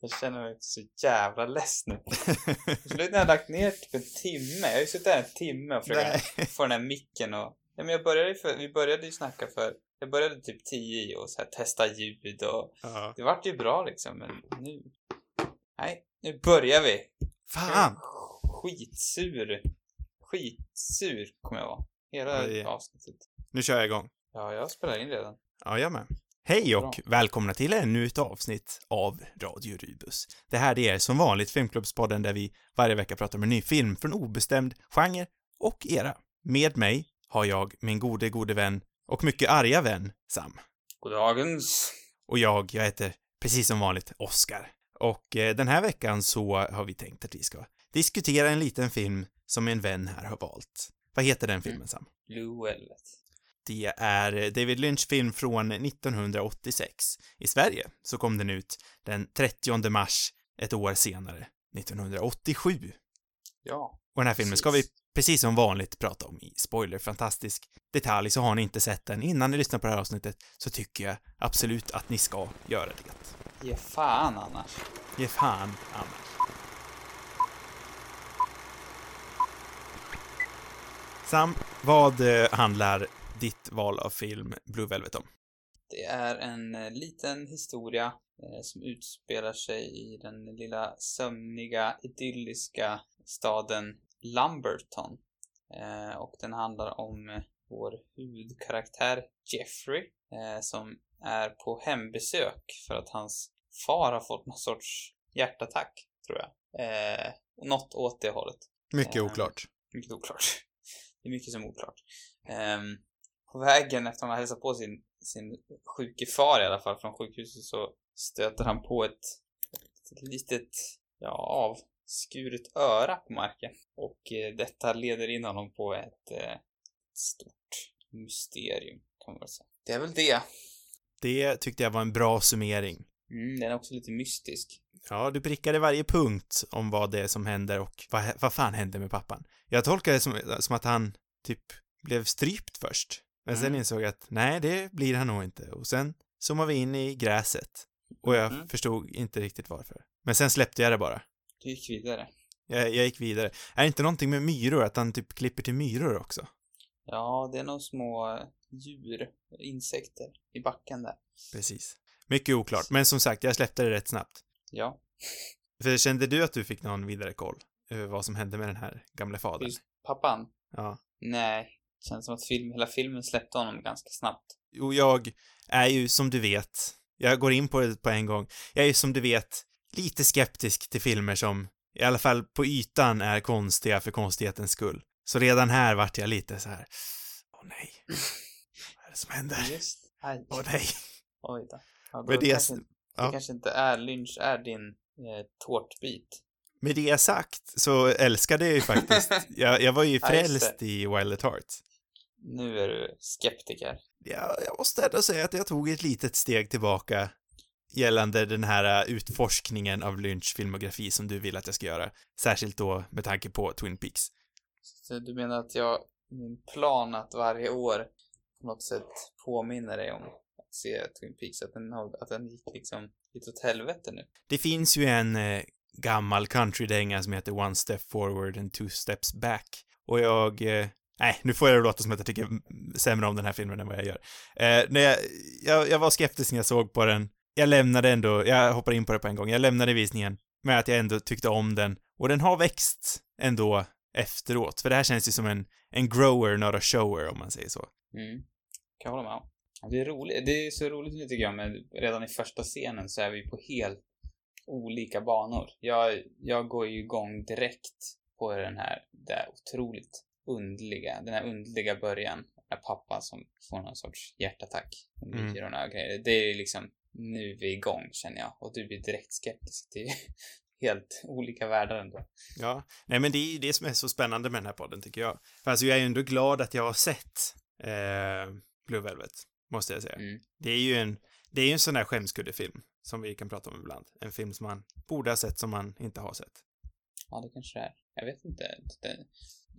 Jag känner mig så jävla less nu. Sluta när jag lagt ner typ en timme. Jag har ju suttit här en timme och försökt få den här micken och... Ja, men jag började för, vi började ju snacka för... Jag började typ 10 och så här testa ljud och... Ja. Det vart ju bra liksom, men nu... Nej, nu börjar vi. Fan! Skitsur. Skitsur kommer jag vara. Hela Oj. avsnittet. Nu kör jag igång. Ja, jag spelar in redan. Ja, jag med. Hej och Bra. välkomna till ännu ett avsnitt av Radio Rubus. Det här är som vanligt Filmklubbspodden där vi varje vecka pratar om en ny film från obestämd genre och era. Med mig har jag min gode, gode vän och mycket arga vän Sam. Goddagens. Och jag, jag heter precis som vanligt Oscar. Och eh, den här veckan så har vi tänkt att vi ska diskutera en liten film som en vän här har valt. Vad heter den filmen, Sam? Blue Velvet. Det är David Lynch film från 1986. I Sverige så kom den ut den 30 mars ett år senare, 1987. Ja. Och den här filmen ska vi Precis. precis som vanligt prata om i spoiler fantastisk detalj, så har ni inte sett den innan ni lyssnar på det här avsnittet så tycker jag absolut att ni ska göra det. Ge fan annars. Ge fan annars. Sam, vad eh, handlar ditt val av film Blue Velvet om? Det är en eh, liten historia eh, som utspelar sig i den lilla sömniga, idylliska staden Lumberton. Eh, och den handlar om eh, vår huvudkaraktär Jeffrey eh, som är på hembesök för att hans far har fått någon sorts hjärtattack, tror jag. Eh, något åt det hållet. Mycket Ehm, oklart. Mycket oklart. Det är mycket som är oklart. På vägen efter att han hälsat på sin, sin sjuke far i alla fall från sjukhuset så stöter han på ett, ett litet, ja, avskuret öra på marken. Och eh, detta leder in honom på ett eh, stort mysterium, kan man väl säga. Det är väl det. Det tyckte jag var en bra summering. Mm, den är också lite mystisk. Ja, du prickade varje punkt om vad det är som händer och vad, vad fan hände med pappan. Jag tolkar det som, som att han typ blev strypt först. Men sen Mm. insåg jag att nej, det blir han nog inte. Och sen zoomade vi in i gräset. Och jag Mm. förstod inte riktigt varför. Men sen släppte jag det bara. Du gick vidare. Jag, jag gick vidare. Är det inte någonting med myror, att han typ klipper till myror också? Ja, det är nog små djur, insekter i backen där. Precis. Mycket oklart. Men som sagt, jag släppte det rätt snabbt. Ja, För kände du att du fick någon vidare koll över vad som hände med den här gamle fadern? just pappan. Ja. Nej, känns som att film, hela filmen släppte honom ganska snabbt. Jo, jag är ju som du vet, jag går in på det på en gång, jag är ju som du vet lite skeptisk till filmer som i alla fall på ytan är konstiga för konstighetens skull. Så redan här vart jag lite så här. åh nej, vad är det som händer? Just, aj, Åh nej. oj då. Ja, då Men det- kanske, det ja. kanske inte är Lynch är din eh, tårtbit. Med det sagt så älskade jag ju faktiskt, jag, jag var ju Ja, frälst i Wild at Heart. Nu är du skeptiker. Jag, jag måste ändå säga att jag tog ett litet steg tillbaka gällande den här uh, utforskningen av Lynch filmografi som du vill att jag ska göra. Särskilt då med tanke på Twin Peaks. Så du menar att jag, min plan att varje år på något sätt påminner dig om att se Twin Peaks, att den, att den gick liksom lite åt helvete nu? Det finns ju en eh, gammal countrydänga som heter One Step Forward and Two Steps Back. Och jag... Eh, nej, nu får jag det låta som att jag tycker sämre om den här filmen än vad jag gör. Eh, när jag, jag, jag var skeptisk när jag såg på den. Jag lämnade ändå, jag hoppar in på det på en gång, jag lämnade visningen med att jag ändå tyckte om den. Och den har växt ändå efteråt, för det här känns ju som en, en grower, not a shower, om man säger så. Mm. Kan jag hålla med om. Det är roligt. Det är så roligt lite grann, men redan i första scenen så är vi på helt olika banor. Jag, jag går ju igång direkt på den här, det här otroligt underliga, den här underliga början. När pappan som får någon sorts hjärtattack. Och Mm. myrorna och grejer. Det är liksom, nu är vi igång känner jag. Och du blir direkt skeptisk. Är helt olika världar ändå. Ja, nej men det är ju det som är så spännande med den här podden tycker jag. För alltså jag är ju ändå glad att jag har sett eh, Blue Velvet, måste jag säga. Mm. Det är ju en, det är ju en sån där skämskuddefilm som vi kan prata om ibland. En film som man borde ha sett som man inte har sett. Ja, det kanske det är. Jag vet inte. Det,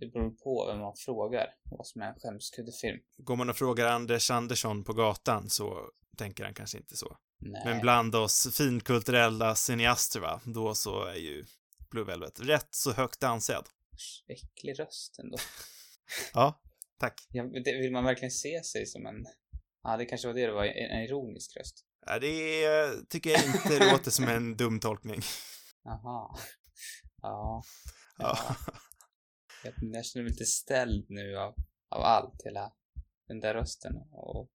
det beror på vem man frågar vad som är en skämskuddefilm. Går man och frågar Anders Andersson på gatan så tänker han kanske inte så. Nej. Men bland oss finkulturella cineaster, va, då så är ju Blue Velvet rätt så högt ansedd. Äcklig röst ändå. Ja, tack. Ja, det, vill man verkligen se sig som en... Ja, det kanske var det det var, en ironisk röst. Ja, det är, tycker jag inte låter som en dum tolkning. Jaha. Ja. Ja. Jag, jag känner mig lite ställd nu av, av allt, hela den där rösten. Och,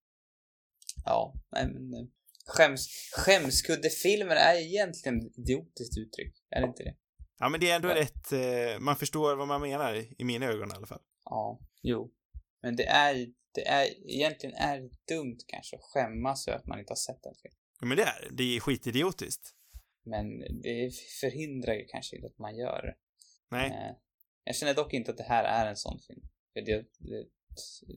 ja, nej men... eh, Skäms, skämskuddefilmer är egentligen ett idiotiskt uttryck, är det inte det? Ja, men det är ändå rätt, eh, man förstår vad man menar, i i mina ögon i alla fall. Ja, jo. Men det är, det är, egentligen är det dumt kanske att skämmas över att man inte har sett den filmen. Ja, men det är det. Är skitidiotiskt. Men det förhindrar ju kanske inte att man gör det. Nej. Eh, Jag känner dock inte att det här är en sån film. Det, det,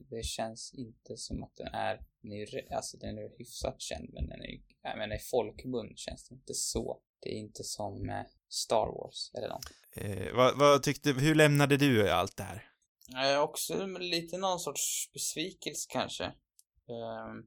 det känns inte som att den är, den är alltså den är hyfsat känd men den är jag menar i folkmun känns det inte så. Det är inte som eh, Star Wars eller något. Eh, vad, vad tyckte, hur lämnade du allt det här? Eh, också lite någon sorts besvikelse kanske. Ehm,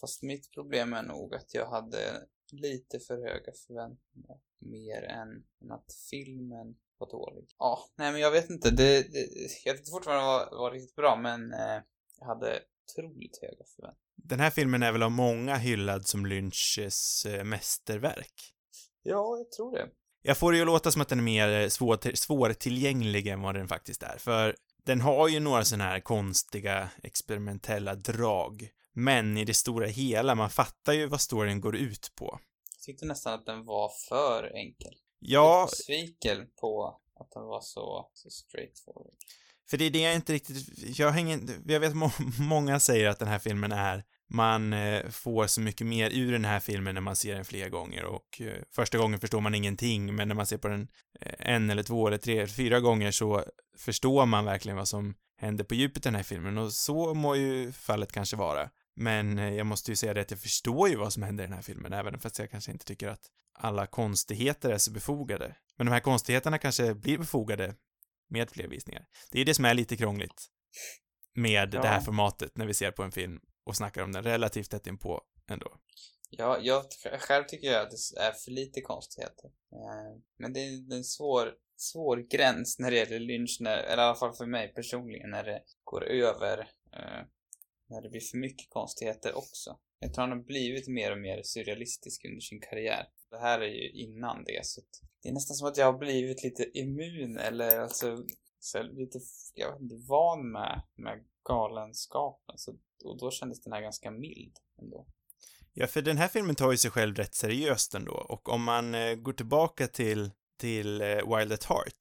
fast mitt problem är nog att jag hade lite för höga förväntningar. Mer än, än att filmen var dålig. Ja, nej men jag vet inte. Det, det, jag tyckte fortfarande var, var riktigt bra men eh, jag hade otroligt höga förväntningar. Den här filmen är väl av många hyllad som Lynches eh, mästerverk. Ja, jag tror det. Jag får det ju låta som att den är mer eh, svår, svårtillgänglig än vad den faktiskt är, för den har ju några sådana här konstiga experimentella drag. Men i det stora hela, man fattar ju vad storyn går ut på. Jag tyckte nästan att den var för enkel. Ja, Lite besviken på att den var så, så straightforward. För det är det jag inte riktigt, jag hänger, jag vet må, många säger att den här filmen är, man eh, får så mycket mer ur den här filmen när man ser den flera gånger och eh, första gången förstår man ingenting, men när man ser på den eh, en eller två eller tre eller fyra gånger så förstår man verkligen vad som händer på djupet i den här filmen och så må ju fallet kanske vara. Men jag måste ju säga det att jag förstår ju vad som händer i den här filmen, även fast jag kanske inte tycker att alla konstigheter är så befogade. Men de här konstigheterna kanske blir befogade med fler visningar. Det är det som är lite krångligt med Ja. det här formatet när vi ser på en film och snackar om den relativt tätt inpå ändå. Ja, jag själv tycker jag att det är för lite konstigheter. Eh, men det är en svår, svår gräns när det gäller lynch, när, eller i alla fall för mig personligen, när det går över, eh, när det blir för mycket konstigheter också. Jag tror han har blivit mer och mer surrealistisk under sin karriär. Det här är ju innan det, så att det är nästan som att jag har blivit lite immun, eller alltså, så lite, jag vet inte, van med, med galenskapen. Så, och då kändes den här ganska mild ändå. Ja, för den här filmen tar ju sig själv rätt seriöst ändå och om man eh, går tillbaka till, till eh, Wild at Heart,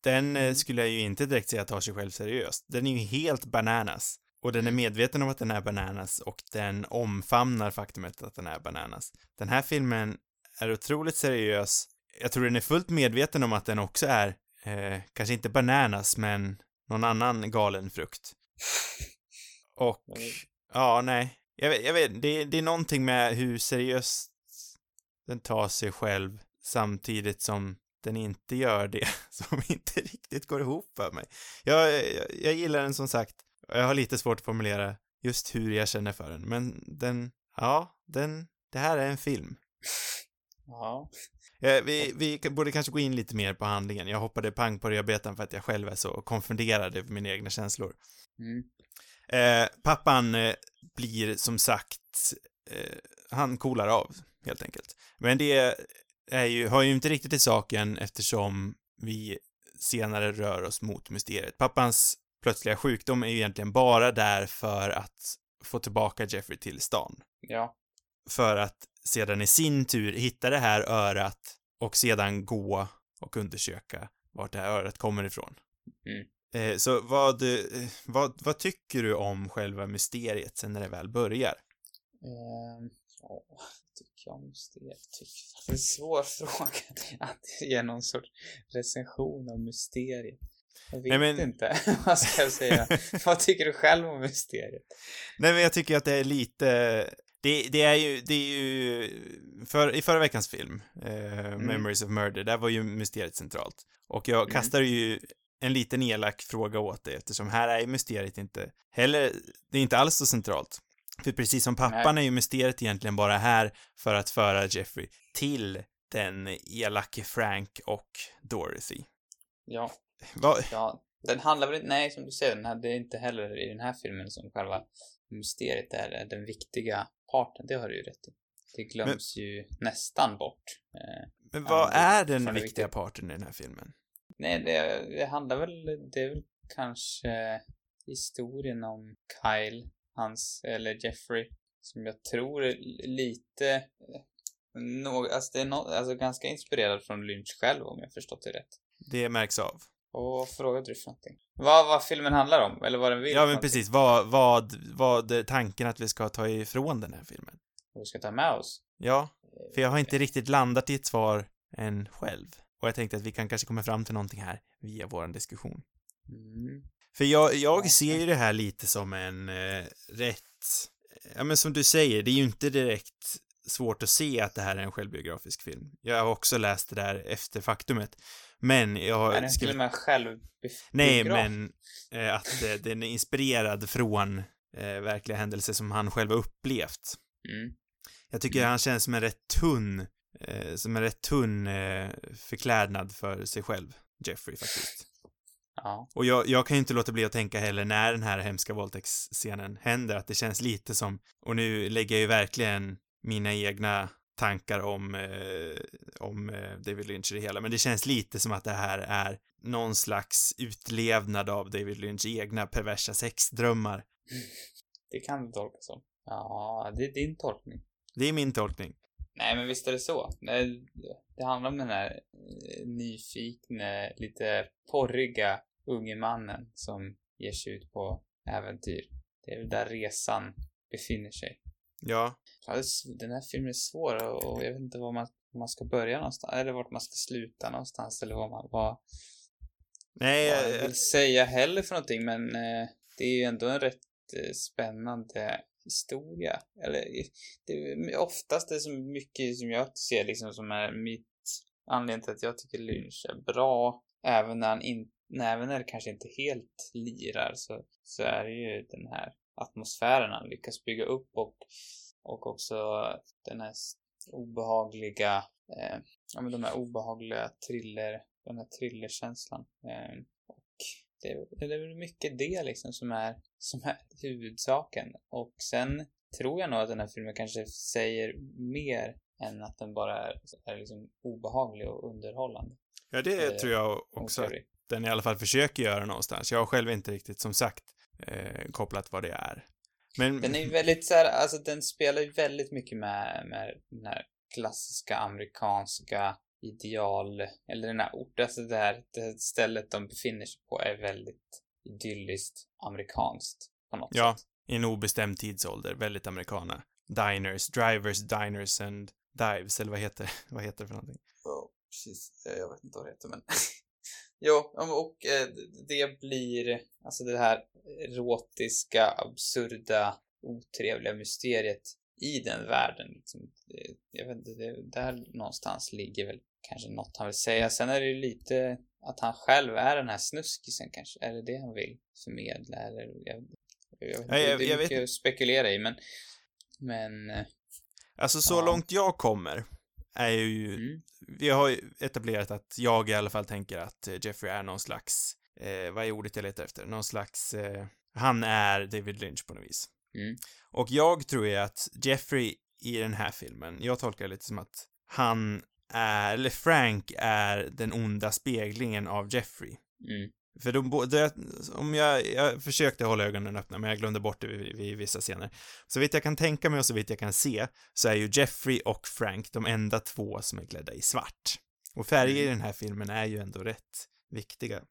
den eh, Mm. skulle jag ju inte direkt säga tar sig själv seriöst. Den är ju helt bananas. Och den är medveten om att den är bananas och den omfamnar faktumet att den är bananas. Den här filmen är otroligt seriös. Jag tror den är fullt medveten om att den också är, eh, kanske inte bananas, men någon annan galen frukt. Och, vet. ja, nej. Jag vet, jag vet det, det är någonting med hur seriöst den tar sig själv samtidigt som den inte gör det som inte riktigt går ihop för mig. Jag, jag, jag gillar den som sagt. Jag har lite svårt att formulera just hur jag känner för den, men den, ja, den, det här är en film. Ja. Eh, vi, vi borde kanske gå in lite mer på handlingen. Jag hoppade pang på rödbetan för att jag själv är så konfunderad över mina egna känslor. Mm. Eh, pappan eh, blir som sagt, eh, han coolar av, helt enkelt. Men det är ju, har ju inte riktigt till saken eftersom vi senare rör oss mot mysteriet. Pappans plötsliga sjukdom är ju egentligen bara där för att få tillbaka Jeffrey till stan. Ja. För att sedan i sin tur hitta det här örat och sedan gå och undersöka vart det här örat kommer ifrån. Mm. Eh, så vad, eh, vad, vad tycker du om själva mysteriet sen när det väl börjar? Ehm, ja, tycker jag om mysteriet? Tycker- Det är en svår fråga att ge någon sorts recension av mysteriet. Jag vet Nej, men- inte. vad ska jag säga? vad tycker du själv om mysteriet? Nej, men jag tycker att det är lite... Det, det är ju, det är ju... För, I förra veckans film, eh, Memories of Murder, där var ju mysteriet centralt. Och jag Mm. kastar ju en liten elak fråga åt dig eftersom här är ju mysteriet inte heller, det är inte alls så centralt. För precis som pappan är ju mysteriet egentligen bara här för att föra Jeffrey till den elake Frank och Dorothy. Ja. Va? ja. Den handlar väl inte, nej som du säger, den hade inte heller i den här filmen som själva mysteriet är den viktiga parten, det har du ju rätt i. Det glöms Men... ju nästan bort. Eh, Men vad är den viktiga, viktiga parten i den här filmen? Nej, det, det handlar väl, det är väl kanske historien om Kyle, hans, eller Jeffrey, som jag tror är lite, no, alltså det är no, alltså ganska inspirerad från Lynch själv om jag förstått det rätt. Det märks av. Och vad frågade du för någonting? Vad, vad filmen handlar om? Eller vad den vill? Ja, men precis. Vad, vad, vad är tanken att vi ska ta ifrån den här filmen? Vad vi ska ta med oss? Ja, för jag har inte riktigt landat i ett svar än själv. Och jag tänkte att vi kan kanske komma fram till någonting här via våran diskussion. Mm. För jag, jag ser ju det här lite som en eh, rätt, ja men som du säger, det är ju inte direkt svårt att se att det här är en självbiografisk film. Jag har också läst det där efter faktumet. Men jag har... Är den till och med självbiograf? Nej, men eh, att eh, den är inspirerad från eh, verkliga händelser som han själv har upplevt. Mm. Jag tycker mm. han känns som en rätt tunn, eh, som en rätt tunn eh, förklädnad för sig själv, Jeffrey faktiskt. Ja. Och jag, jag kan ju inte låta bli att tänka heller när den här hemska våldtäktsscenen händer, att det känns lite som, och nu lägger jag ju verkligen mina egna tankar om, eh, om eh, David Lynch i det hela, men det känns lite som att det här är någon slags utlevnad av David Lynchs egna perversa sexdrömmar. Det kan det tolkas som. Ja, det är din tolkning. Det är min tolkning. Nej, men visst är det så. Det handlar om den här eh, nyfikna, lite porriga unge mannen som ger sig ut på äventyr. Det är väl där resan befinner sig. Ja. Den här filmen är svår och jag vet inte var man, man ska börja någonstans, eller vart man ska sluta någonstans, eller vad man, vad, Nej, vad jag vill säga heller för någonting, men eh, det är ju ändå en rätt eh, spännande historia. Eller, det är oftast det är så mycket som jag ser liksom som är mitt anledning till att jag tycker Lynch är bra, även när han inte även när det kanske inte helt lirar så, så är det ju den här atmosfären han lyckas bygga upp och, och också den här obehagliga, eh, ja men de här obehagliga thriller, den här thrillerkänslan. Eh, och det, det är väl mycket det liksom som är, som är huvudsaken. Och sen tror jag nog att den här filmen kanske säger mer än att den bara är, är liksom obehaglig och underhållande. Ja, det eh, tror jag också den i alla fall försöker göra någonstans. Jag har själv inte riktigt, som sagt, eh, kopplat vad det är. Men... Den är ju väldigt så här, alltså den spelar ju väldigt mycket med, med den här klassiska amerikanska ideal, eller den här orten, alltså det här det stället de befinner sig på är väldigt idylliskt amerikanskt på något ja, sätt. Ja, i en obestämd tidsålder, väldigt amerikana. Diners, drivers, diners and dives, eller vad heter, vad heter det för någonting? Oh, precis. Jag vet inte vad det heter, men Jo, och eh, det blir alltså det här erotiska, absurda, otrevliga mysteriet i den världen. Liksom, jag vet inte, där någonstans ligger väl kanske något han vill säga. Sen är det ju lite att han själv är den här snuskisen kanske. Är det det han vill förmedla? Eller, jag, jag, vet, Nej, jag, det är mycket vet. att spekulera i, men... Men... Eh, alltså, så ja. långt jag kommer är ju, mm. vi har ju etablerat att jag i alla fall tänker att eh, Jeffrey är någon slags, eh, vad är ordet jag letar efter? Någon slags, eh, han är David Lynch på något vis. Mm. Och jag tror ju att Jeffrey i den här filmen, jag tolkar det lite som att han är, eller Frank är den onda speglingen av Jeffrey. Mm. För de båda, om jag, jag försökte hålla ögonen öppna, men jag glömde bort det vid, vid vissa scener. Så vitt jag kan tänka mig och så vitt jag kan se, så är ju Jeffrey och Frank de enda två som är klädda i svart. Och färger i mm. den här filmen är ju ändå rätt viktiga.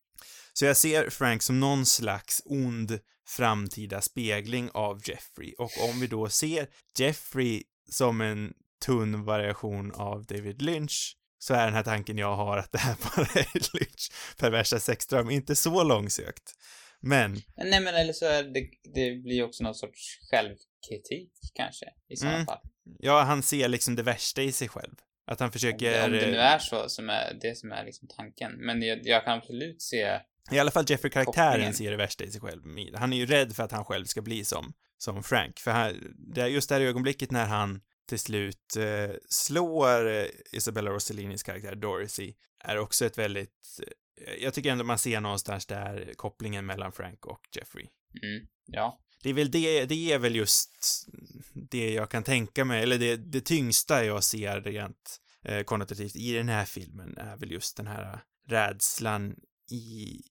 Så jag ser Frank som någon slags ond framtida spegling av Jeffrey. Och om vi då ser Jeffrey som en tunn variation av David Lynch, så är den här tanken jag har att det här bara är Lynch perversa sexdröm inte så långsökt. Men... Nej men eller så är det, det blir också någon sorts självkritik kanske, i så mm. fall. Ja, han ser liksom det värsta i sig själv. Att han försöker... Om det nu är så som är det som är liksom tanken. Men jag, jag kan absolut se... I alla fall Jeffrey-karaktären ser det värsta i sig själv. Han är ju rädd för att han själv ska bli som, som Frank. För här, det är just det här ögonblicket när han till slut eh, slår eh, Isabella Rossellinis karaktär Dorothy är också ett väldigt... Eh, jag tycker ändå man ser någonstans där kopplingen mellan Frank och Jeffrey. Mm. Ja. Det är väl det, det är väl just det jag kan tänka mig, eller det, det tyngsta jag ser rent eh, konnotativt i den här filmen är väl just den här rädslan i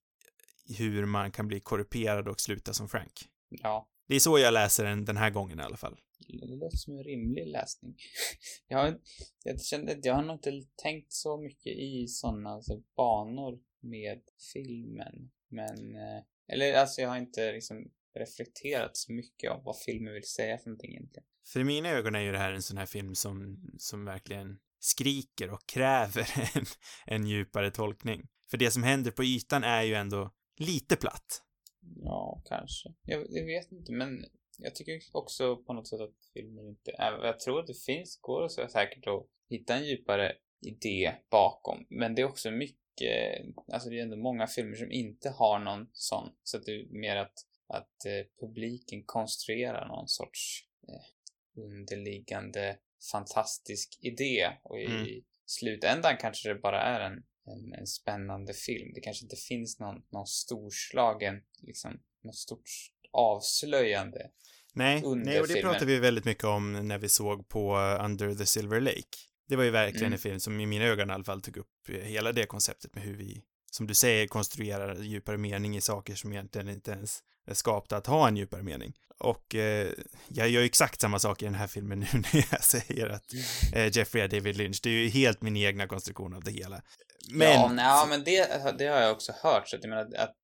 i hur man kan bli korrumperad och sluta som Frank. Ja. Det är så jag läser den den här gången i alla fall. Det låter som en rimlig läsning. Jag, har, jag kände att jag har nog inte tänkt så mycket i sådana alltså, banor med filmen. Men, eh, eller alltså jag har inte liksom reflekterat så mycket av vad filmen vill säga för någonting egentligen. För i mina ögon är ju det här en sån här film som, som verkligen skriker och kräver en, en djupare tolkning. För det som händer på ytan är ju ändå lite platt. Ja, kanske. Jag, jag vet inte, men jag tycker också på något sätt att filmen inte. Jag tror att det finns, går så säkert att hitta en djupare idé bakom. Men det är också mycket, alltså det är ändå många filmer som inte har någon sån. Så att det är mer att, att eh, publiken konstruerar någon sorts eh, underliggande fantastisk idé. Och i Mm. slutändan kanske det bara är en, en, en spännande film. Det kanske inte finns någon, någon storslagen, liksom, något stort avslöjande. Nej, nej och det filmen. pratade vi väldigt mycket om när vi såg på uh, Under the Silver Lake. Det var ju verkligen Mm. en film som i mina ögon i alla fall tog upp eh, hela det konceptet med hur vi, som du säger, konstruerar djupare mening i saker som egentligen inte ens är skapta att ha en djupare mening. Och eh, jag gör ju exakt samma sak i den här filmen nu när jag säger att eh, Jeffrey är David Lynch. Det är ju helt min egna konstruktion av det hela. Men, Ja, nej, men det, det har jag också hört. Så att jag menar att,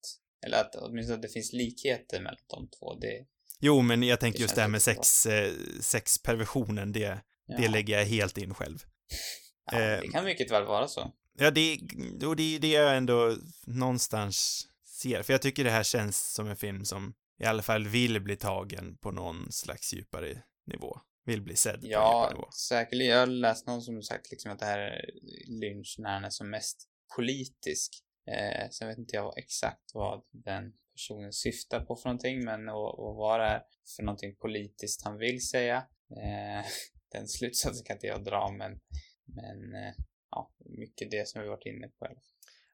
eller att åtminstone att det finns likheter mellan de två. Det, jo, men jag tänker Det just det här med sex, eh, sexperversionen, det, ja, det lägger jag helt in själv. ja, eh, det kan mycket väl vara så. Ja, det, och det är det jag ändå någonstans ser. För jag tycker det här känns som en film som i alla fall vill bli tagen på någon slags djupare nivå. Vill bli sedd på en djupare nivå. Ja, säkerligen. Jag har läst någon som sagt liksom att det här är Lynch när han är som mest politisk. Eh, sen vet inte jag exakt vad den personen syftar på för någonting, men och, och vad det är för någonting politiskt han vill säga. Eh, den slutsatsen kan inte jag dra, men, men eh, ja, mycket det som vi varit inne på.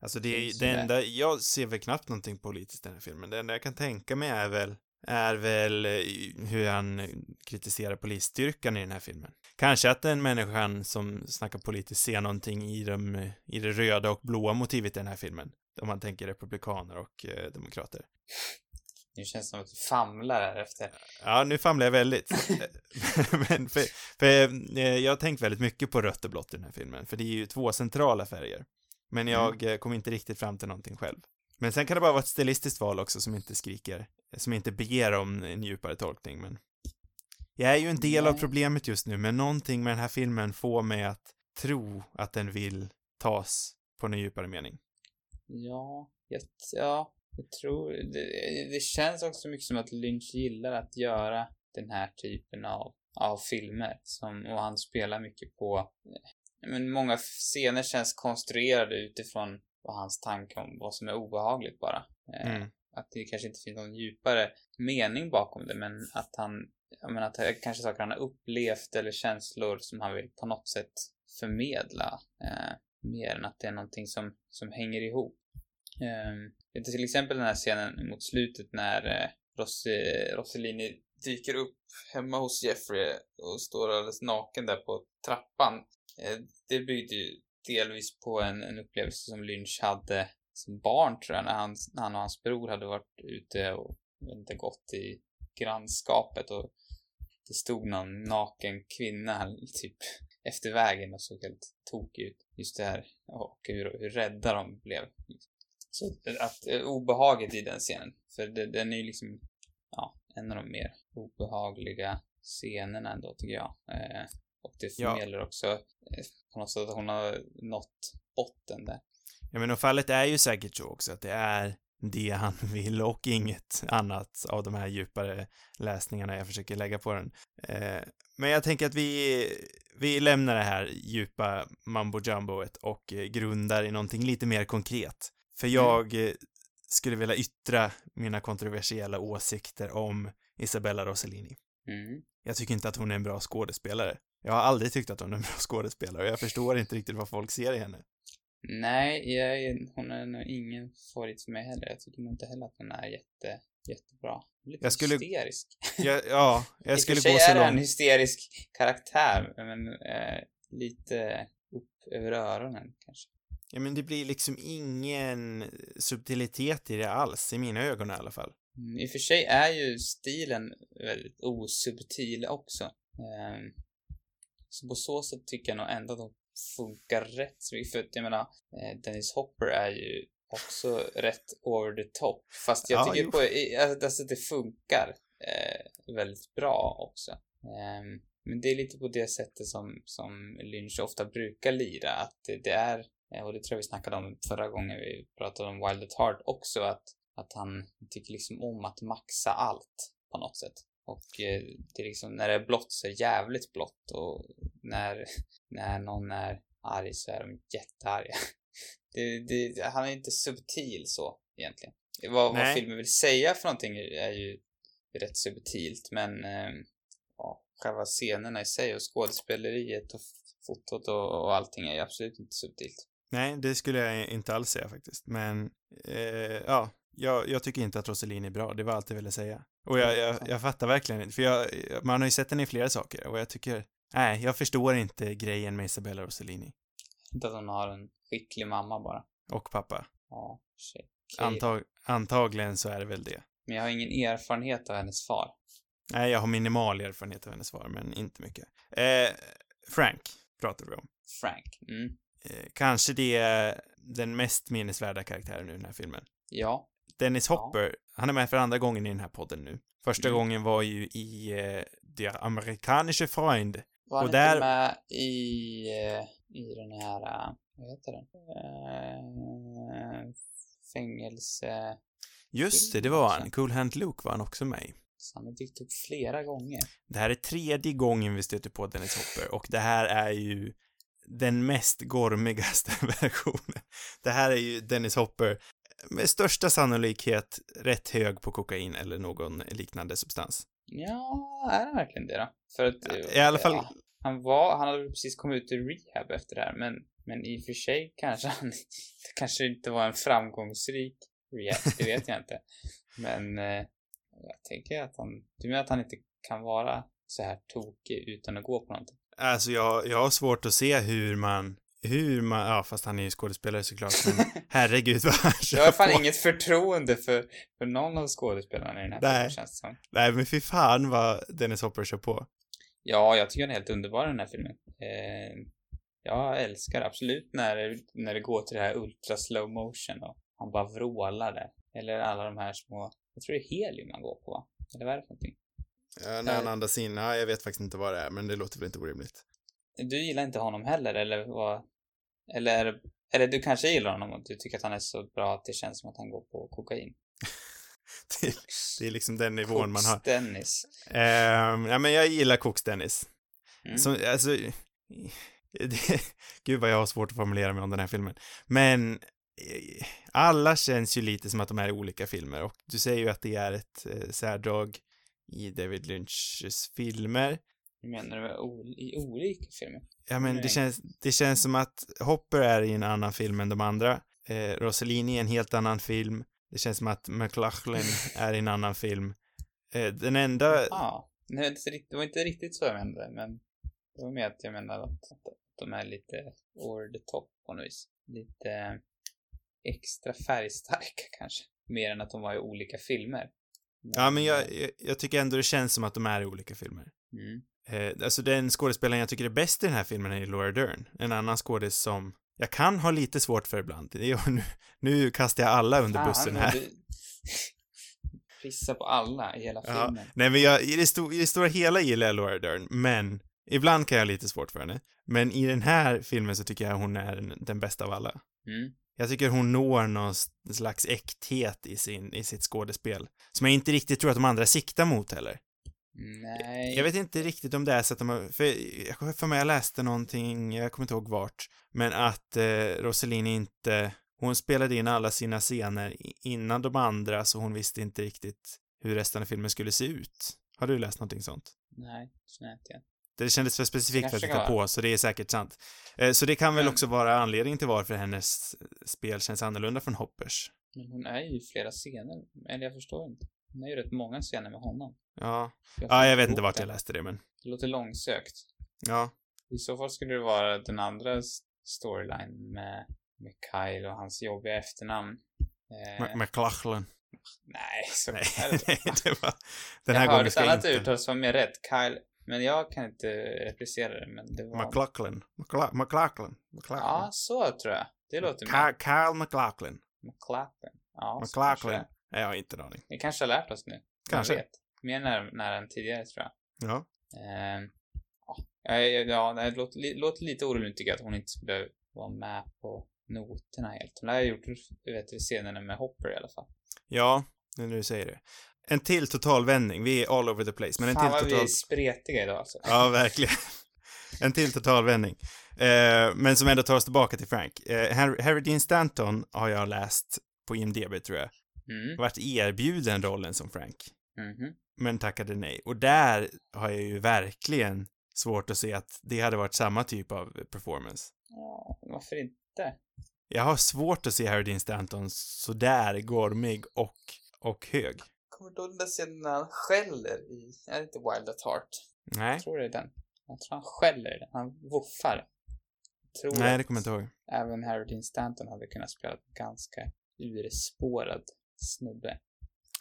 Alltså det, det där. enda, jag ser väl knappt någonting politiskt i den här filmen. Det enda jag kan tänka mig är väl, är väl eh, hur han kritiserar polisstyrkan i den här filmen. Kanske att den människan som snackar politiskt ser någonting i, de, i det röda och blåa motivet i den här filmen. Om man tänker republikaner och eh, demokrater. Nu känns det som att du famlar här efter. Ja, nu famlar jag väldigt. Men för, för eh, jag har tänkt väldigt mycket på rött och blått i den här filmen, för det är ju två centrala färger. Men jag eh, kom inte riktigt fram till någonting själv. Men sen kan det bara vara ett stilistiskt val också som inte skriker, som inte ber om en djupare tolkning, men jag är ju en del av problemet just nu, men någonting med den här filmen får mig att tro att den vill tas på en djupare mening. Ja, jag, ja, jag tror det, det känns också mycket som att Lynch gillar att göra den här typen av, av filmer. Som, och han spelar mycket på, men många scener känns konstruerade utifrån vad hans tanke om vad som är obehagligt bara. Eh, Mm. Att det kanske inte finns någon djupare mening bakom det, men att han, jag menar att det kanske saker han har upplevt eller känslor som han vill på något sätt förmedla. Eh, mer än att det är någonting som, som hänger ihop. Du, till exempel den här scenen mot slutet när eh, Rossi, Rossellini dyker upp hemma hos Jeffrey och står alldeles naken där på trappan. Eh, det byggde ju delvis på en, en upplevelse som Lynch hade som barn tror jag, när han, när han och hans bror hade varit ute och inte, gått i grannskapet och det stod någon naken kvinna här, typ efter vägen och såg helt tokig ut. Just det här och hur, hur rädda de blev. Så att eh, obehaget i den scenen, för det, den är ju liksom, ja, en av de mer obehagliga scenerna ändå tycker jag. Eh, och det Ja. förmedlar också eh, på något sätt att hon har nått botten där. Ja, men och fallet är ju säkert så också att det är det han vill och inget annat av de här djupare läsningarna jag försöker lägga på den. Eh, men jag tänker att vi, vi lämnar det här djupa mambo jumboet och eh, grundar i någonting lite mer konkret. För jag eh, skulle vilja yttra mina kontroversiella åsikter om Isabella Rossellini. Mm. Jag tycker inte att hon är en bra skådespelare. Jag har aldrig tyckt att hon är en bra skådespelare och jag förstår inte riktigt vad folk ser i henne. Nej, jag, hon är nog ingen favorit för mig heller. Jag tycker nog inte heller att hon är jätte, jättebra. Lite Jag skulle- hysterisk. Jag, ja, jag I skulle och för sig gå så är det en långt. hysterisk karaktär, men eh, lite upp över öronen kanske. Ja, men det blir liksom ingen subtilitet i det alls, i mina ögon i alla fall. Mm, I och för sig är ju stilen väldigt osubtil också. Ehm, så på så sätt tycker jag nog ändå att de funkar rätt så mycket. För att jag menar, eh, Dennis Hopper är ju också rätt over the top. Fast jag Ja, tycker jo. på, i- alltså det funkar eh, väldigt bra också. Ehm, men det är lite på det sättet som, som Lynch ofta brukar lira. Att det, det är, eh, och det tror jag vi snackade om förra gången vi pratade om Wild at Heart också, att att han tycker liksom om att maxa allt på något sätt. Och eh, det är liksom, när det är blått så är det jävligt blått och när, när någon är arg så är de jättearga. Det, det, han är inte subtil så egentligen. Vad, vad filmen vill säga för någonting är ju rätt subtilt men eh, ja, själva scenerna i sig och skådespeleriet och fotot och, och allting är ju absolut inte subtilt. Nej, det skulle jag inte alls säga faktiskt. Men, eh, ja, jag, jag tycker inte att Rossellini är bra. Det var allt jag ville säga. Och jag, jag, jag fattar verkligen inte, för jag, man har ju sett henne i flera saker och jag tycker, nej, jag förstår inte grejen med Isabella Rossellini. Inte att hon har en skicklig mamma bara. Och pappa. Ja, shit. Antag, antagligen så är det väl det. Men jag har ingen erfarenhet av hennes far. Nej, jag har minimal erfarenhet av hennes svar, men inte mycket. Eh, Frank pratar vi om. Frank. Mm. Eh, kanske det är den mest minnesvärda karaktären i den här filmen. Ja. Dennis Ja. Hopper, han är med för andra gången i den här podden nu. Första Mm. gången var ju i eh, Der amerikanische Freund. Var han Och där- inte med i, eh, i den här, eh, vad heter den? Eh, fängelse... Just det, det var han. Cool Hand Luke var han också med i. Så han har dykt upp flera gånger. Det här är tredje gången vi stöter på Dennis Hopper och det här är ju den mest gormigaste versionen. Det här är ju Dennis Hopper med största sannolikhet rätt hög på kokain eller någon liknande substans. Ja, är han verkligen det då? För att... eh, I alla fall, Ja, han var, han hade precis kommit ut ur rehab efter det här, men, men i och för sig kanske han det kanske inte var en framgångsrik rehab, det vet jag inte. Men eh, jag tänker att han, du menar att han inte kan vara så här tokig utan att gå på någonting? alltså jag, jag har svårt att se hur man, hur man, ja fast han är ju skådespelare såklart, men herregud vad han Jag har fan på. inget förtroende för, för någon av skådespelarna i den här filmen känns det som. Nej men fy fan vad Dennis Hopper kör på. Ja, jag tycker han är helt underbar den här filmen. Eh, jag älskar absolut när, när det går till det här ultra slow motion och han bara vrålar där. Eller alla de här små, jag tror det är helium man går på va? Eller vad är det för någonting? Ja, när han andas in, ja, jag vet faktiskt inte vad det är, men det låter väl inte orimligt. Du gillar inte honom heller eller vad? Eller, eller du kanske gillar honom och du tycker att han är så bra att det känns som att han går på kokain. Det, är- det är liksom den nivån man har. Dennis. Ehm, ja, men jag gillar Koks Dennis. Mm. Som, alltså, det, gud vad jag har svårt att formulera mig om den här filmen. Men eh, alla känns ju lite som att de är olika filmer och du säger ju att det är ett eh, särdrag i David Lynchs filmer. Hur menar du i olika filmer? Ja, men det känns, det känns som att Hopper är i en annan film än de andra. Eh, Rossellini är i en helt annan film. Det känns som att McLachlan är i en annan film. Eh, den enda, Ja, nej, det, var inte riktigt så jag menade, men det var mer att jag menade att, att de är lite over the top på något vis. Lite extra färgstarka kanske. Mer än att de var i olika filmer. ja men jag, jag, jag tycker ändå det känns som att de är i olika filmer. Mm. Eh, alltså den skådespelaren jag tycker är bäst i den här filmen är Laura Dern. En annan skådis som jag kan ha lite svårt för ibland. Nu, nu kastar jag alla under bussen här. du Pissa på alla i hela Ja. filmen. Nej, men jag, i, det sto, i det stora hela gillar jag Laura Dern, men ibland kan jag ha lite svårt för henne. Men i den här filmen så tycker jag hon är den, den bästa av alla. Mm. Jag tycker hon når någon slags äkthet i, sin, i sitt skådespel. Som jag inte riktigt tror att de andra siktar mot heller. Nej. Jag vet inte riktigt om det är så att de har, för jag för mig jag läste någonting, jag kommer inte ihåg vart, men att eh, Rossellini inte, hon spelade in alla sina scener innan de andra, så hon visste inte riktigt hur resten av filmen skulle se ut. Har du läst någonting sånt? Nej, inte igen. Det kändes för specifikt för att kan på, så det är säkert sant. Eh, Så det kan väl Men- också vara anledningen till varför hennes spel känns annorlunda från Hoppers. Men hon är ju i flera scener. Eller jag förstår inte. Hon är ju rätt många scener med honom. Ja. får Ja, jag vet inte vart jag läste det, men... Det låter långsökt. Ja. I så fall skulle det vara den andra storyline med, med Kyle och hans jobbiga efternamn. Eh, Mc- McLachlan. nej, så Nej, är det var... Den jag här hörde gången ett ska jag annat inte... uttal som är rätt. Kyle. Men jag kan inte replicera det, men det var... McLachlan. McLa- McLachlan. McLachlan. Ja, så tror jag. Det låter mer. Ka- Kyle McLachlan. McLachlan. Ja, så Är. Jag har inte en aning. Vi kanske har lärt oss nu. Kanske. vet? Mer när, när än tidigare, tror jag. Ja. Ehm, ja, det låter, låter lite oroligt tycker jag att hon inte skulle vara med på noterna helt. Hon har gjort vet scenerna med Hopper i alla fall. Ja, nu när du säger det. En till totalvändning. Vi är all over the place. Men en Fan till vad vi total... är spretiga idag alltså. Ja, verkligen. En till totalvändning. Eh, men som ändå tar oss tillbaka till Frank. Eh, Harry, Harry Dean Stanton har jag läst på IMDB, tror jag. Mm. Varit erbjuden rollen som Frank. Mhm. Men tackade nej. Och där har jag ju verkligen svårt att se att det hade varit samma typ av performance. Ja, varför inte? Jag har svårt att se Harry Dean Stanton sådär gormig och, och hög. Kommer du ihåg den där scenen när han skäller i, är det inte Wild at Heart? Nej, Jag tror det är den. Jag tror han skäller i den. Han woffar. Jag tror nej det kommer jag inte ihåg. även Harry Dean Stanton hade kunnat spela ganska urspårad snubbe.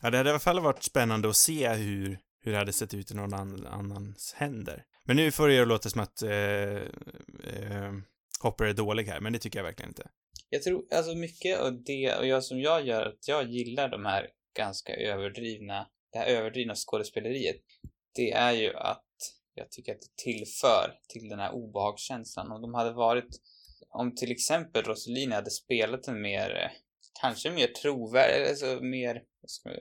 Ja, det hade i alla fall varit spännande att se hur, hur det hade sett ut i någon annan, annans händer. Men nu får det ju låta som att eh, eh, Hopper är dålig här, men det tycker jag verkligen inte. Jag tror, alltså mycket av det, och jag som jag gör, att jag gillar de här ganska överdrivna, det här överdrivna skådespeleriet, det är ju att jag tycker att det tillför till den här obehagskänslan. Om de hade varit, om till exempel Rossellini hade spelat en mer, kanske mer trovärdig, alltså mer,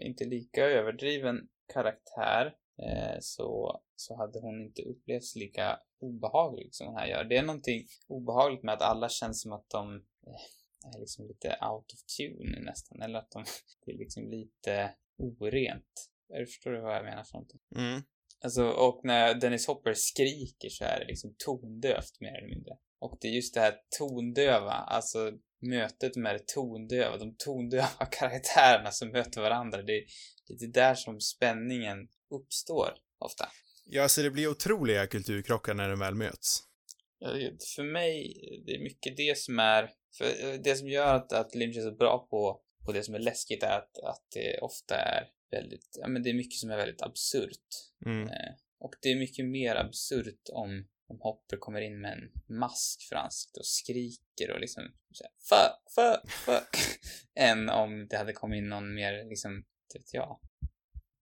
inte lika överdriven karaktär, eh, så, så hade hon inte upplevts lika obehaglig som hon här gör. Det är någonting obehagligt med att alla känns som att de eh, är liksom lite out of tune nästan, eller att de, är liksom lite orent. Jag förstår du vad jag menar för någonting? Mm. Alltså, och när Dennis Hopper skriker så är det liksom tondövt mer eller mindre. Och det är just det här tondöva, alltså mötet med det tondöva, de tondöva karaktärerna som möter varandra. Det är lite där som spänningen uppstår ofta. Ja, så det blir otroliga kulturkrockar när de väl möts. Ja, För mig, det är mycket det som är, för det som gör att, att Lynch är så bra på, på det som är läskigt är att, att det ofta är väldigt, ja men det är mycket som är väldigt absurt. Mm. Eh, och det är mycket mer absurt om, om Hopper kommer in med en mask för ansiktet och skriker och liksom säger fuck, fuck, fuck. än om det hade kommit in någon mer liksom, inte vet jag.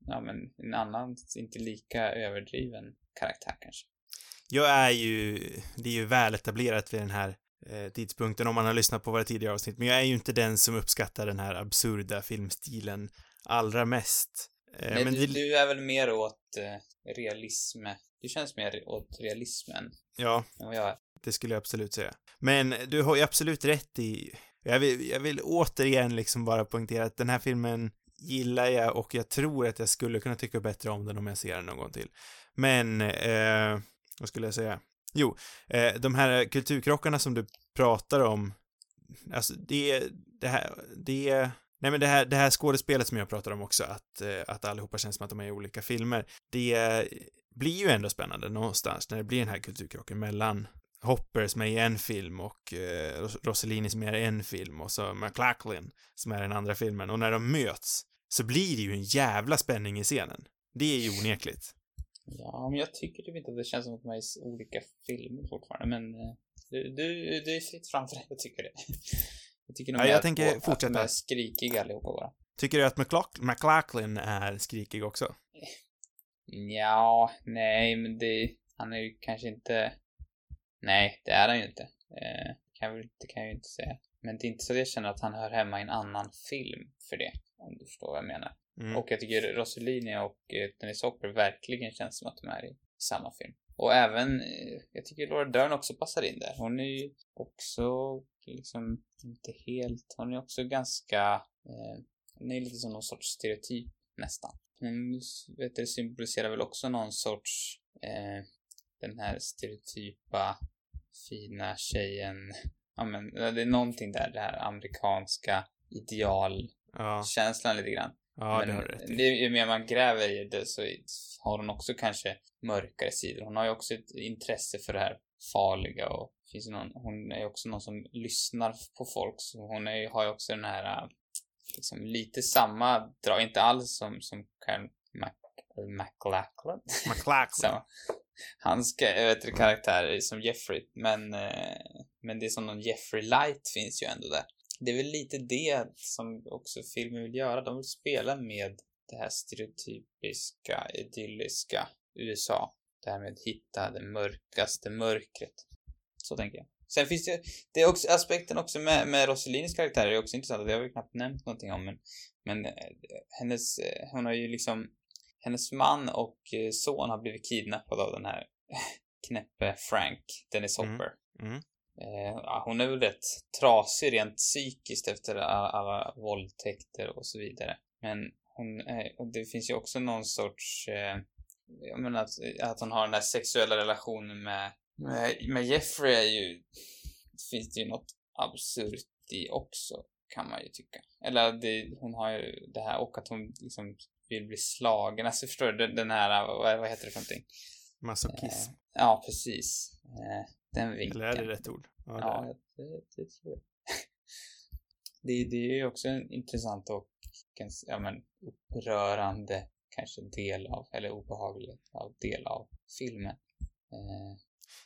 Ja men en annan, inte lika överdriven karaktär kanske. Jag är ju, det är ju väl etablerat vid den här eh, tidpunkten om man har lyssnat på våra tidigare avsnitt, men jag är ju inte den som uppskattar den här absurda filmstilen allra mest. Eh, Nej, men du, det, du är väl mer åt eh, realism. Du känns mer åt realismen ja, än vad jag är. det skulle jag absolut säga. Men du har ju absolut rätt i, jag vill, jag vill återigen liksom bara poängtera att den här filmen gillar jag och jag tror att jag skulle kunna tycka bättre om den om jag ser den någon gång till. Men, eh, vad skulle jag säga? Jo, eh, de här kulturkrockarna som du pratar om, alltså det, det här, det, nej men det här, det här skådespelet som jag pratar om också, att, eh, att allihopa känns som att de är i olika filmer, det blir ju ändå spännande någonstans när det blir den här kulturkrocken mellan Hopper som är i en film och eh, Ros- Rossellini som är i en film och så McLachlan som är i den andra filmen och när de möts så blir det ju en jävla spänning i scenen. Det är ju onekligt. Ja, men jag tycker typ inte att det känns som att de är i olika filmer fortfarande, men eh, du, du, du är fritt framför det, jag tycker det. Jag tycker nog Ja, jag att tänker Att fortsätta. de är skrikiga allihopa bara. Tycker du att McLachlan är skrikig också? Ja, nej, men det, han är ju kanske inte, nej, det är han ju inte. Eh, kan, väl- det kan jag ju inte säga. Men det är inte så att jag känner att han hör hemma i en annan film för det, om du förstår vad jag menar. Mm. Och jag tycker Rossellini och eh, Dennis Hopper verkligen känns som att de är i samma film. Och även, eh, jag tycker Laura Dern också passar in där. Hon är ju också liksom inte helt, hon är också ganska, eh, hon är lite som någon sorts stereotyp nästan. Hon vet du, symboliserar väl också någon sorts, eh, den här stereotypa fina tjejen. Ja men det är någonting där, det här amerikanska idealkänslan ja. lite grann. Ja, men det har du rätt i. Ju mer man gräver i det så har hon också kanske mörkare sidor. Hon har ju också ett intresse för det här farliga och finns någon, hon är också någon som lyssnar på folk så hon är, har ju också den här liksom lite samma drag, inte alls som, som Karen Mac, McLachlan. McLachlan. hans vet, karaktär som Jeffrey, men, eh, men det är som någon Jeffrey Light finns ju ändå där. Det är väl lite det som också filmen vill göra. De vill spela med det här stereotypiska, idylliska USA. Det här med att hitta det mörkaste mörkret. Så tänker jag. Sen finns det, det är också aspekten också med, med Rossellinis karaktär är också intressant. Det har vi knappt nämnt någonting om, men, men eh, hennes, eh, hon har ju liksom, hennes man och eh, son har blivit kidnappade av den här knäppe Frank, Dennis mm. Hopper. Mm. Mm. Eh, hon är väl rätt trasig rent psykiskt efter alla, alla våldtäkter och så vidare. Men hon, eh, det finns ju också någon sorts, eh, jag menar att, att hon har den där sexuella relationen med med Jeffrey är ju, finns det ju något absurt i också, kan man ju tycka. Eller det, hon har ju det här och att hon liksom vill bli slagen. Alltså förstår du, den här, vad, vad heter det för någonting? Masochism. Eh, ja, precis. Eh, den vinkeln. Eller är det rätt ord? Ja, ja det, det, tror jag. det, det är ju också en intressant och ja, men, upprörande kanske del av, eller obehaglig av del av filmen. Eh,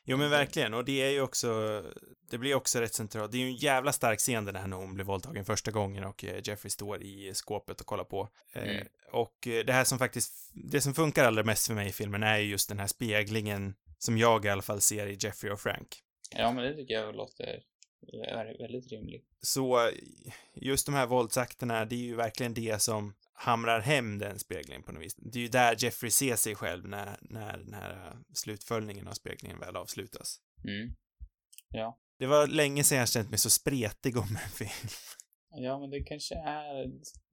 Jo men verkligen, och det är ju också, det blir också rätt centralt. Det är ju en jävla stark scen den här när hon blir våldtagen första gången och eh, Jeffrey står i skåpet och kollar på. Eh, mm. Och eh, det här som faktiskt, det som funkar allra mest för mig i filmen är ju just den här speglingen som jag i alla fall ser i Jeffrey och Frank. Ja, men det tycker jag låter väldigt rimligt. Så just de här våldsakterna, det är ju verkligen det som hamrar hem den speglingen på något vis. Det är ju där Jeffrey ser sig själv när, när den här äh, slutföljningen av speglingen väl avslutas. Mm. Ja. Det var länge sedan jag känt mig så spretig om en film. Ja, men det kanske är,